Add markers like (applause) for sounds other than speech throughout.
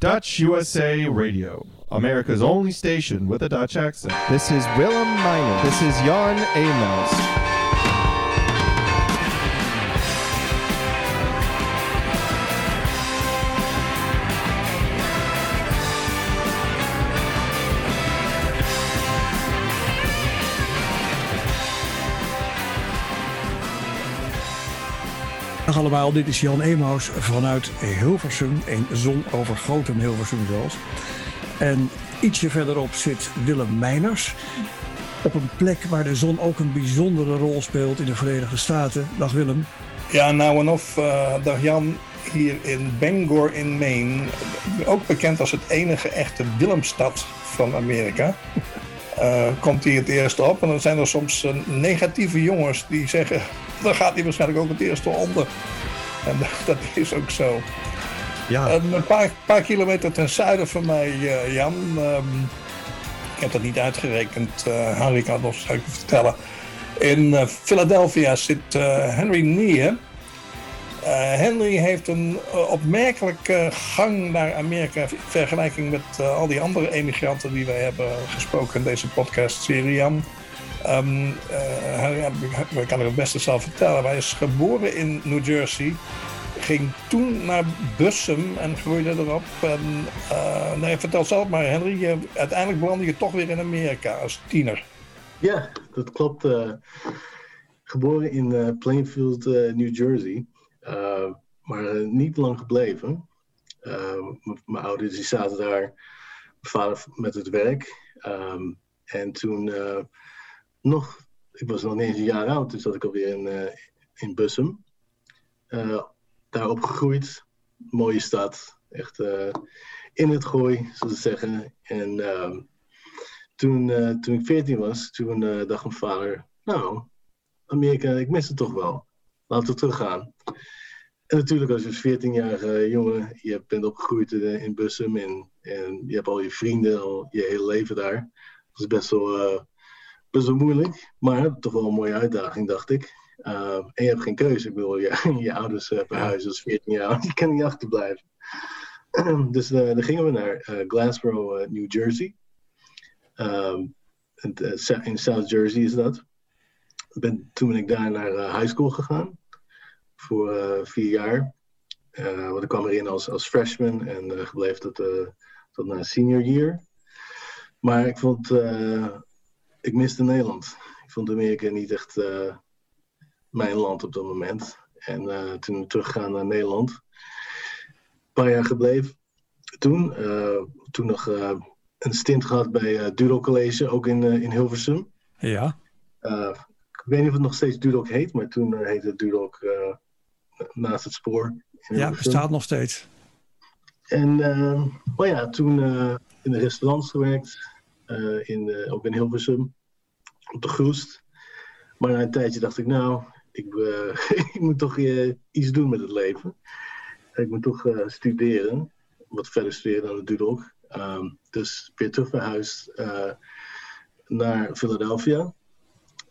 Dutch USA Radio, America's only station with a Dutch accent. This is Willem Miner. This is Jan Emaus. Dag allemaal, dit is Jan Emaus vanuit Hilversum, een zonovergoten Hilversum zelfs. En ietsje verderop zit Willem Meiners. Op een plek waar de zon ook een bijzondere rol speelt in de Verenigde Staten. Dag Willem. Ja, nou en of, uh, dag Jan, hier in Bangor in Maine. Ook bekend als het enige echte Willemstad van Amerika. Uh, komt hij het eerst op. En dan zijn er soms uh, negatieve jongens die zeggen (laughs) dan gaat hij waarschijnlijk ook het eerste onder. En (laughs) dat is ook zo. Ja. een paar, paar kilometer ten zuiden van mij, uh, Jan. Um, ik heb dat niet uitgerekend. Uh, Harry kan het nog straks vertellen. In uh, Philadelphia zit Henry Neer. Henry heeft een opmerkelijke gang naar Amerika in vergelijking met al die andere emigranten die wij hebben gesproken in deze podcast-serie, Jan. Um, uh, ik kan het beste zelf vertellen. Hij is geboren in New Jersey. Ging toen naar Bussum en groeide erop. En, uh, nee, vertel zelf maar, Henry. Uiteindelijk belandde je toch weer in Amerika als tiener. Ja, dat klopt. Uh, geboren in Plainfield, New Jersey. maar niet lang gebleven. mijn ouders die zaten daar. Mijn vader met het werk. Um, en toen nog, ik was nog niet eens een jaar oud, dus zat ik alweer in, uh, in Bussum. Uh, daar opgegroeid, mooie stad, echt uh, in het gooi, zoals ze zeggen. En ehm, toen, toen ik 14 was, toen dacht mijn vader, nou, Amerika, ik mis het toch wel. Laten we teruggaan. En natuurlijk als je 14-jarige jongen, je bent opgegroeid in Bussum en, en je hebt al je vrienden al je hele leven daar. Dat is best wel best wel moeilijk, maar toch wel een mooie uitdaging, dacht ik. Uh, en je hebt geen keuze. Ik bedoel, je, (laughs) je ouders uh, verhuizen als 14 jaar (laughs) je kan niet achterblijven. (clears throat) dus uh, dan gingen we naar uh, Glasgow, New Jersey. Um, in South Jersey is dat. Ben, toen ben ik daar naar high school gegaan. Voor vier jaar. want ik kwam erin als, als freshman en gebleef tot, tot naar senior year. Maar ik vond ik miste Nederland. Ik vond Amerika niet echt uh, mijn land op dat moment. En uh, toen we teruggaan naar Nederland, een paar jaar gebleven. Toen, uh, toen nog een stint gehad bij Dudok College, ook in, in Hilversum. Ja. ik weet niet of het nog steeds Dudok heet, maar toen heette het Dudok naast het spoor. Ja, bestaat nog steeds. En oh ja, toen in de restaurants gewerkt. Uh, in, ook in Hilversum, op de Groest. Maar na een tijdje dacht ik, nou, ik, uh, (laughs) ik moet toch uh, iets doen met het leven. Ik moet toch studeren, wat verder studeren dan de Dudok. Um, dus weer terug verhuisd naar Philadelphia.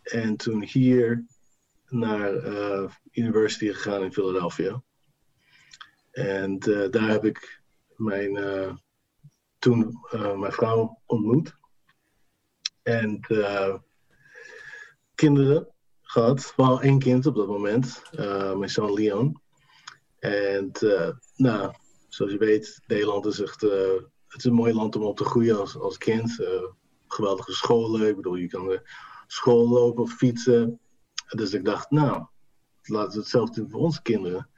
En toen hier naar University gegaan in Philadelphia. En daar heb ik mijn, toen mijn vrouw ontmoet. En uh, kinderen gehad. Wel één kind op dat moment. Uh, mijn zoon Leon. En uh, nou, zoals je weet, Nederland is echt het is een mooi land om op te groeien als, als kind. geweldige scholen. Ik bedoel, je kan de school lopen of fietsen. Dus ik dacht, nou, laten we hetzelfde doen voor onze kinderen.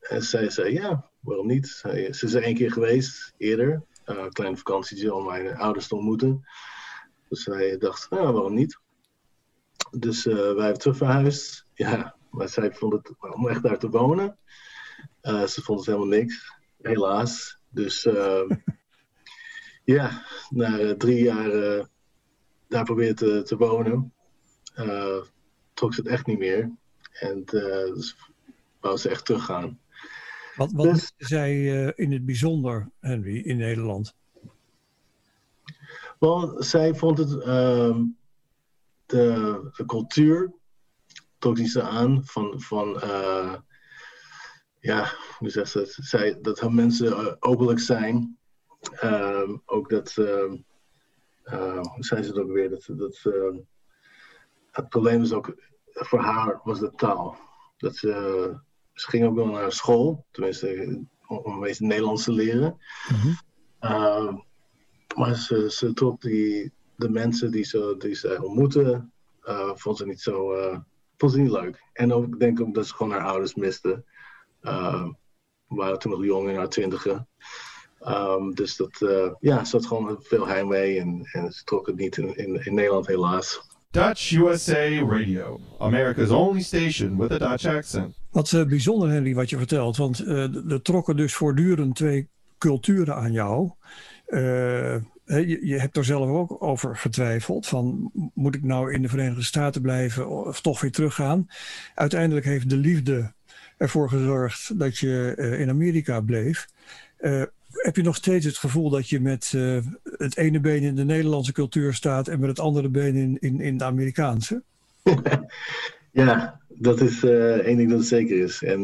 en zij zei, ja, waarom niet? Ze is er één keer geweest, eerder uh, kleine vakantietje om mijn ouders te ontmoeten. Dus wij dachten, nou, waarom niet? Dus uh, wij hebben terug verhuisd. Ja, maar zij vond het, om echt daar te wonen, uh, ze vond het helemaal niks, helaas. Dus (laughs) ja, na drie jaar daar probeerde te, te wonen, trok ze het echt niet meer. En dus wou ze echt teruggaan. Wat, wat dus, zij uh, in het bijzonder, Henry, in Nederland? Wel, zij vond het uh, de, de, cultuur trok ze aan van, van uh, ja, hoe zegt ze het? Zij, dat hun mensen uh, openlijk zijn. Ehm, ook dat, uh, hoe zei ze het ook weer? Dat, dat, het probleem is ook, voor haar was de taal. Dat ze, ze ging ook wel naar school, tenminste om, om eens Nederlands te leren. Mm maar ze, ze trok die, de mensen die ze, die ze ontmoette, uh, vond ze niet zo, uh, vond ze niet leuk. En ook, ik denk ook dat ze gewoon haar ouders miste. Uh, we waren toen nog jong in haar twintigen. Um, dus dat, ja, ze had gewoon veel heimwee en, en ze trok het niet in, in, in Nederland helaas. Dutch USA Radio, America's only station with a Dutch accent. Wat uh, bijzonder, Henry, wat je vertelt. Want uh, er trokken dus voortdurend twee culturen aan jou. Uh, je, je, hebt er zelf ook over getwijfeld. Van moet ik nou in de Verenigde Staten blijven of toch weer teruggaan? Uiteindelijk heeft de liefde ervoor gezorgd dat je in Amerika bleef. Heb je nog steeds het gevoel dat je met het ene been in de Nederlandse cultuur staat en met het andere been in, in, in de Amerikaanse? (laughs) ja, dat is één ding dat het zeker is. En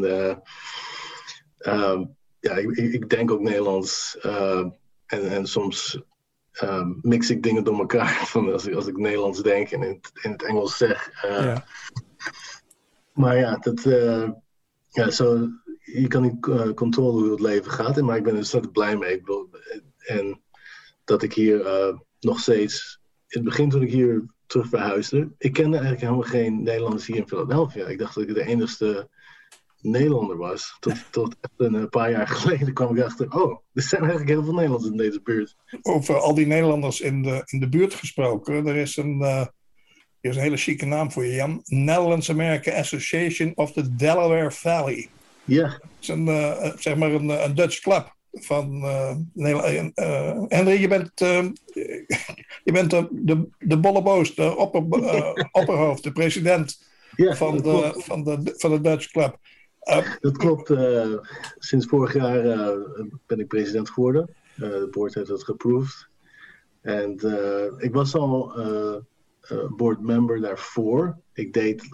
ja, ik, ik, denk ook Nederlands. en, en soms um, mix ik dingen door elkaar. (laughs) Van als, ik, als ik Nederlands denk en in het, in het Engels zeg. Uh, ja. Maar ja, dat, uh, ja zo, je kan niet controleren hoe het leven gaat. Maar ik ben er ontzettend blij mee. Ik bedoel, en dat ik hier nog steeds. In het begin toen ik hier terug verhuisde. Ik kende eigenlijk helemaal geen Nederlanders hier in Philadelphia. Ik dacht dat ik de enigste Nederlander was. Tot, (laughs) tot een paar jaar geleden kwam ik achter, oh, er zijn eigenlijk heel veel Nederlanders in deze buurt. Over al die Nederlanders in de, in de buurt gesproken, er is een, uh, er is een hele chique naam voor je, Jan. Netherlands American Association of the Delaware Valley. Ja. Het is een, uh, zeg maar een, een Dutch club. Van, uh, Nederland, Henry, je bent, je bent de, de, de bolleboos, de opper, (laughs) opperhoofd, de president ja, van, de, van, de, van de Dutch Club. Uh, dat klopt. Uh, sinds vorig jaar ben ik president geworden. de board heeft dat geproved. En ik was al board member daarvoor. Ik deed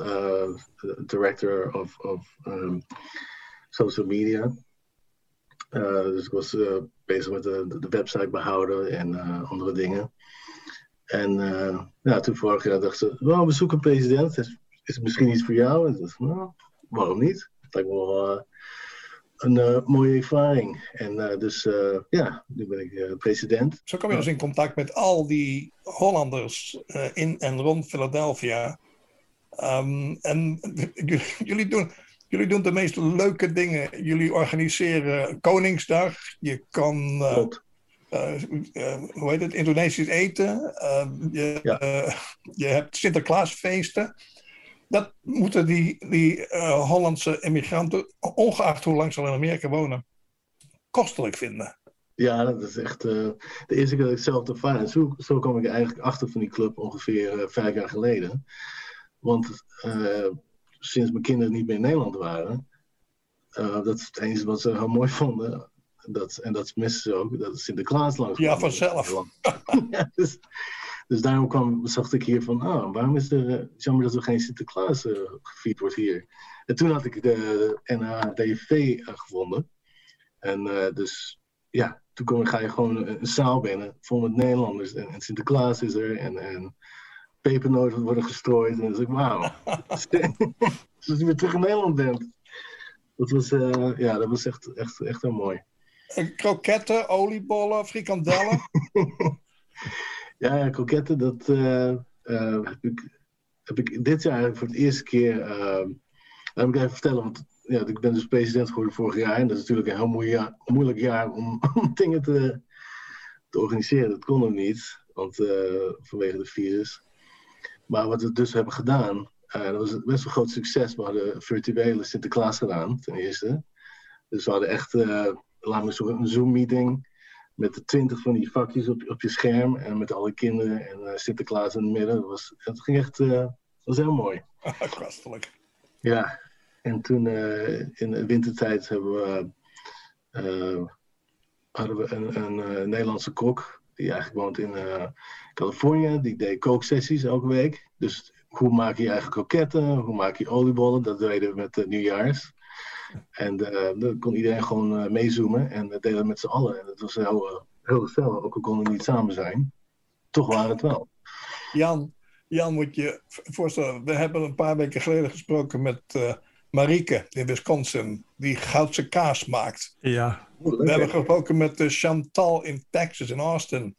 director of, of um, social media. dus ik was bezig met de, de, website behouden en andere dingen. En ja, toen vorig jaar dachten ze, well, we zoeken een president. Is, is het misschien iets voor jou? En dacht, nou, waarom niet? lijkt me wel uh, een uh, mooie ervaring. En dus ja, nu ben ik president. Zo kom je dus in contact met al die Hollanders in en rond Philadelphia. Um, en (laughs) jullie doen, jullie doen de meest leuke dingen. Jullie organiseren Koningsdag. Je kan. Uh, hoe heet het? Indonesisch eten. Uh, je, ja. je hebt Sinterklaasfeesten dat moeten die, die Hollandse immigranten, ongeacht hoe lang ze al in Amerika wonen, kostelijk vinden. Ja, dat is echt uh, de eerste keer dat ik zelf ervaar. Zo, zo kwam ik eigenlijk achter van die club ongeveer uh, vijf jaar geleden. Want sinds mijn kinderen niet meer in Nederland waren, dat is het enige wat ze heel mooi vonden. Dat, en dat missen ze ook, dat Sinterklaas langs Ja, vanzelf. (laughs) ja, dus, dus daarom kwam, zag ik hier van, ah, waarom is er uh, jammer dat er geen Sinterklaas uh, gevierd wordt hier. En toen had ik de, NADV uh, gevonden. En dus ja, toen kom, ga je gewoon een, zaal binnen vol met Nederlanders. En, en, Sinterklaas is er en, en pepernoten worden gestrooid. En dan zeg ik, wauw. (laughs) (laughs) Als je weer terug in Nederland bent. Dat was, ja, dat was echt, echt, echt heel mooi. Kroketten, oliebollen, frikandellen. (laughs) Ja, kroketten, dat uh, uh, heb, ik, heb ik dit jaar voor het eerste keer. Uh, laat ik even vertellen, want ja, ik ben dus president geworden vorig jaar. En dat is natuurlijk een heel moeilijk jaar, moeilijk (laughs) jaar om, dingen te, te organiseren. Dat kon nog niet, want vanwege de virus. Maar wat we dus hebben gedaan, dat was best een groot succes. We hadden virtuele Sinterklaas gedaan, ten eerste. Dus we hadden echt, laten we zeggen, een Zoom-meeting met de twintig van die vakjes op, op je scherm en met alle kinderen en uh, Sinterklaas in het midden. Dat, was, dat ging echt uh, dat was heel mooi. (laughs) Kostelijk. Ja, en toen uh, in de wintertijd hebben we, hadden we een, een Nederlandse kok die eigenlijk woont in Californië. Die deed kooksessies elke week. Dus hoe maak je eigen kroketten, hoe maak je oliebollen, dat deden we met de nieuwjaars. En uh, dan kon iedereen gewoon uh, meezoomen en we deden met z'n allen. En dat was heel, uh, heel gezellig, ook al konden we niet samen zijn. Toch waren het wel. Jan, Jan, moet je voorstellen, we hebben een paar weken geleden gesproken met Marieke in Wisconsin, die goudse kaas maakt. Ja. We hebben gesproken met Chantal in Texas, in Austin.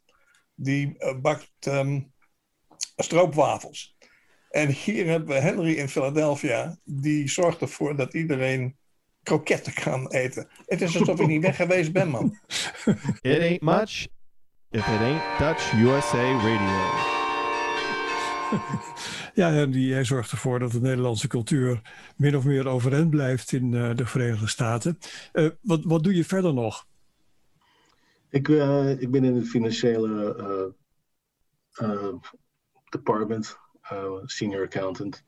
Die bakt um, stroopwafels. En hier hebben we Henry in Philadelphia, die zorgt ervoor dat iedereen kroketten kan eten. Het is alsof ik niet weg geweest ben, man. It ain't much if it ain't Dutch USA Radio. Ja, en die, hij zorgt ervoor dat de Nederlandse cultuur min of meer overeind blijft in uh, de Verenigde Staten. Uh, wat, wat doe je verder nog? Ik, uh, ik ben in het financiële department, senior accountant.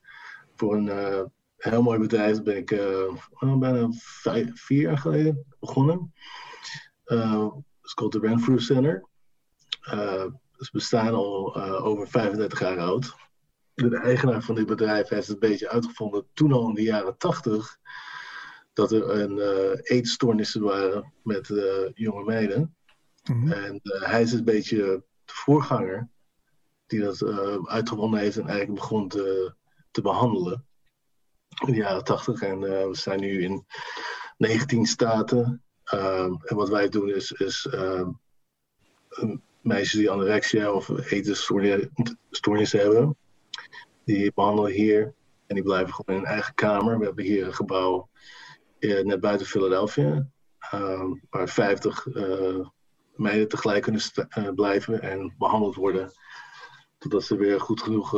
Voor een heel mooi bedrijf ben ik bijna vijf, vier jaar geleden begonnen. Het is called the Renfrew Center. Ze bestaan al uh, over 35 jaar oud. De eigenaar van dit bedrijf heeft het een beetje uitgevonden toen al in de jaren 80 dat er een uh, eetstoornissen waren met uh, jonge meiden. Mm -hmm. En hij is een beetje de voorganger die dat uitgevonden heeft en eigenlijk begon te, te behandelen in de jaren 80. En we zijn nu in 19 staten. en wat wij doen is, is meisjes die anorexia of etenstoornissen hebben. Die behandelen hier en die blijven gewoon in hun eigen kamer. We hebben hier een gebouw eh, net buiten Philadelphia, uh, waar 50 uh, meiden tegelijk kunnen blijven en behandeld worden. Totdat ze weer goed genoeg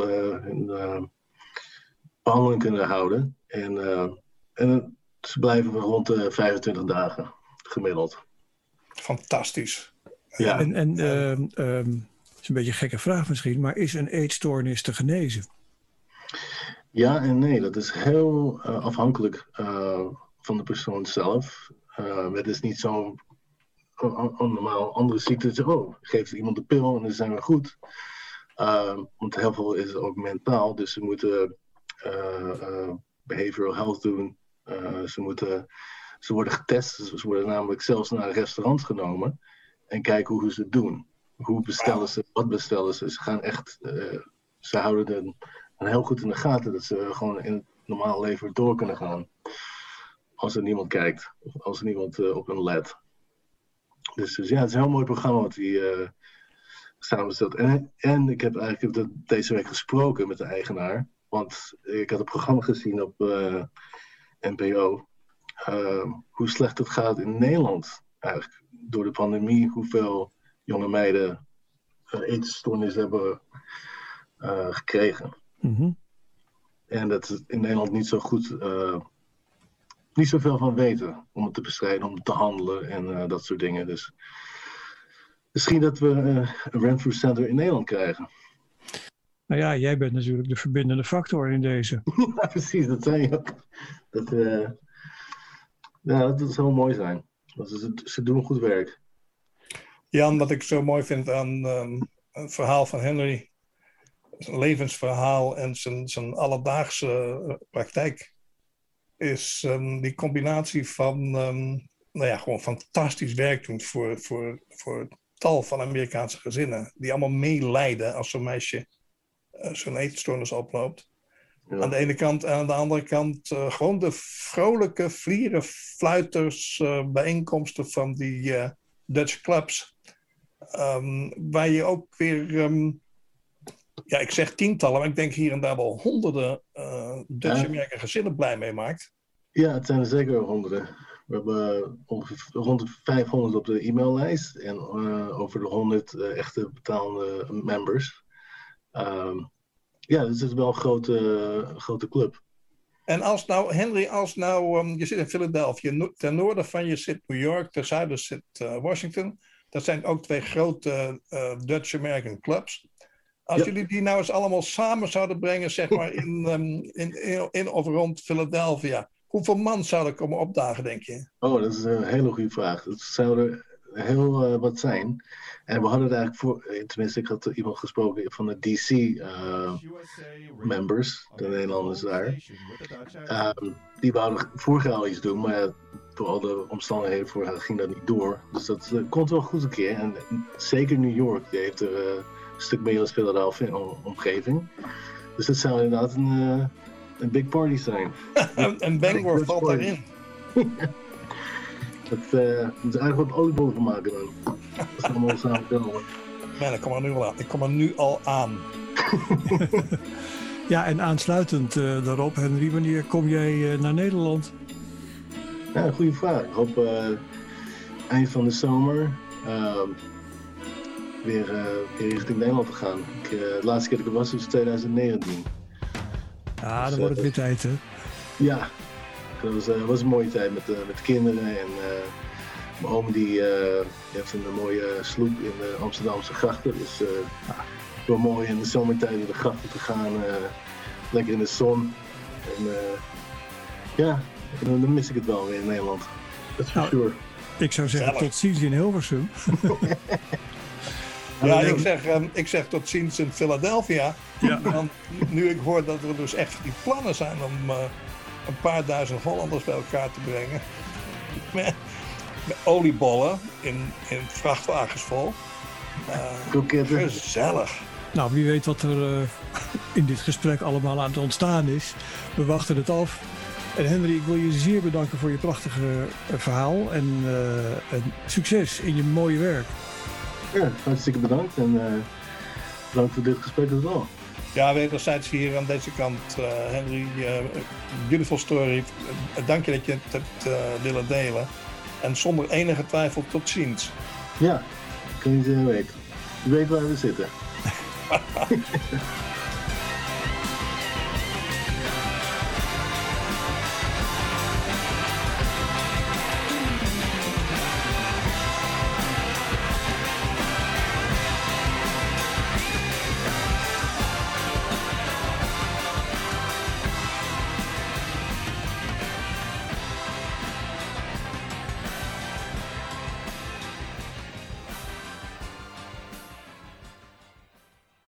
behandeling kunnen houden. En, en ze blijven rond de 25 dagen gemiddeld. Fantastisch. Ja. En, en uh, um, het is een beetje een gekke vraag misschien, maar is een eetstoornis te genezen? Ja en nee, dat is heel uh, afhankelijk uh, van de persoon zelf. Het is niet zo'n normaal andere ziekte. Oh, geeft iemand de pil en dan zijn we goed. Ehm, want heel veel is ook mentaal, dus ze moeten behavioral health doen. ze, moeten, ze worden getest, ze worden namelijk zelfs naar restaurants genomen en kijken hoe ze het doen. Hoe bestellen ze, wat bestellen ze. Ze gaan echt, ze houden het heel goed in de gaten dat ze gewoon in het normale leven door kunnen gaan. Als er niemand kijkt, of als er niemand op hen let. Dus, dus, ja, het is een heel mooi programma wat hij samenstelt. En, en ik heb eigenlijk deze week gesproken met de eigenaar. Want ik had het programma gezien op NPO. hoe slecht het gaat in Nederland eigenlijk door de pandemie hoeveel jonge meiden uh, eetstoornis hebben uh, gekregen. Mm -hmm. En dat ze in Nederland niet zo goed, niet zoveel van weten om het te bestrijden, om te handelen en dat soort dingen. Dus misschien dat we een Renfrew Center in Nederland krijgen. Nou ja, jij bent natuurlijk de verbindende factor in deze. (laughs) ja, precies, dat zei je ook. Dat, ja, dat zou mooi zijn. Ze, ze doen goed werk. Jan, wat ik zo mooi vind aan um, het verhaal van Henry, zijn levensverhaal en zijn, zijn alledaagse uh, praktijk, is um, die combinatie van, um, nou ja, gewoon fantastisch werk doen voor, voor, voor tal van Amerikaanse gezinnen, die allemaal meelijden als zo'n meisje uh, zo'n eetstoornis oploopt. Ja. Aan de ene kant en aan de andere kant uh, gewoon de vrolijke vlieren, fluiters, uh, bijeenkomsten van die uh, Dutch clubs. Um, waar je ook weer, um, ja, ik zeg tientallen, maar ik denk hier en daar wel honderden Dutch American gezinnen blij mee maakt. Ja, het zijn er zeker honderden. We hebben ongeveer rond de 500 op de e-maillijst en over de 100 echte betaalde members. Um, ja, het is wel een grote, grote club. En als nou, Henry, als nou, um, je zit in Philadelphia, ten noorden van je zit New York, ten zuiden zit uh, Washington. Dat zijn ook twee grote uh, Dutch American clubs. Als ja. jullie die nou eens allemaal samen zouden brengen, zeg maar, (laughs) in, um, in, in, in, of rond Philadelphia. Hoeveel man zouden komen opdagen, denk je? Oh, dat is een hele goede vraag. Dat zouden heel eh, wat zijn. En we hadden het eigenlijk voor, eh, tenminste, ik had iemand gesproken van de DC-members, de Nederlanders daar. Ehm, die wouden vorig jaar al iets doen, maar door al de omstandigheden vorig jaar ging dat niet door. Dus dat eh, komt wel goed een keer. En zeker New York, die heeft er een stuk meer dan Philadelphia in de omgeving. Dus dat zou inderdaad een, een big party zijn. (laughs) en Bangor valt daarin. (laughs) Dat uh, moeten eigenlijk wat oliebollen van maken dan. Dat is allemaal samen komen. Ja, ik kom er nu al aan. Ik kom er nu al aan. (laughs) ja, en aansluitend uh, daarop, Henry, wanneer kom jij uh, naar Nederland? Ja, goede vraag. Ik hoop eind van de zomer ehm, weer, weer richting Nederland te gaan. Ik, de laatste keer dat ik er was was 2019. Ja, dan dus, wordt het weer tijd, hè? Ja, dat was, uh, was een mooie tijd met, uh, met kinderen. En uh, mijn oom die, heeft een mooie sloep in de Amsterdamse grachten. Dus wel mooi in de zomertijd in de grachten te gaan. lekker in de zon. En ja, dan, dan, mis ik het wel weer in Nederland. Dat is voor nou, sure. Ik zou zeggen Zellig. tot ziens in Hilversum. (laughs) Ja, ik zeg, um, ik zeg tot ziens in Philadelphia. Ja. Want nu ik hoor dat er dus echt die plannen zijn om uh, een paar duizend Hollanders bij elkaar te brengen. Met, met oliebollen in, in vrachtwagens vol. Uh, gezellig. Nou, wie weet wat er uh, in dit gesprek allemaal aan het ontstaan is. We wachten het af. En Henry, ik wil je zeer bedanken voor je prachtige uh, verhaal. En, uh, en, succes in je mooie werk. Ja, hartstikke bedankt. En bedankt voor dit gesprek as wel. Ja, wederzijds hier aan deze kant, uh, Henry. Uh, beautiful story. Uh, dank je dat je het hebt willen delen. En zonder enige twijfel tot ziens. Ja, kun je het weten. Je weet waar we zitten. (laughs)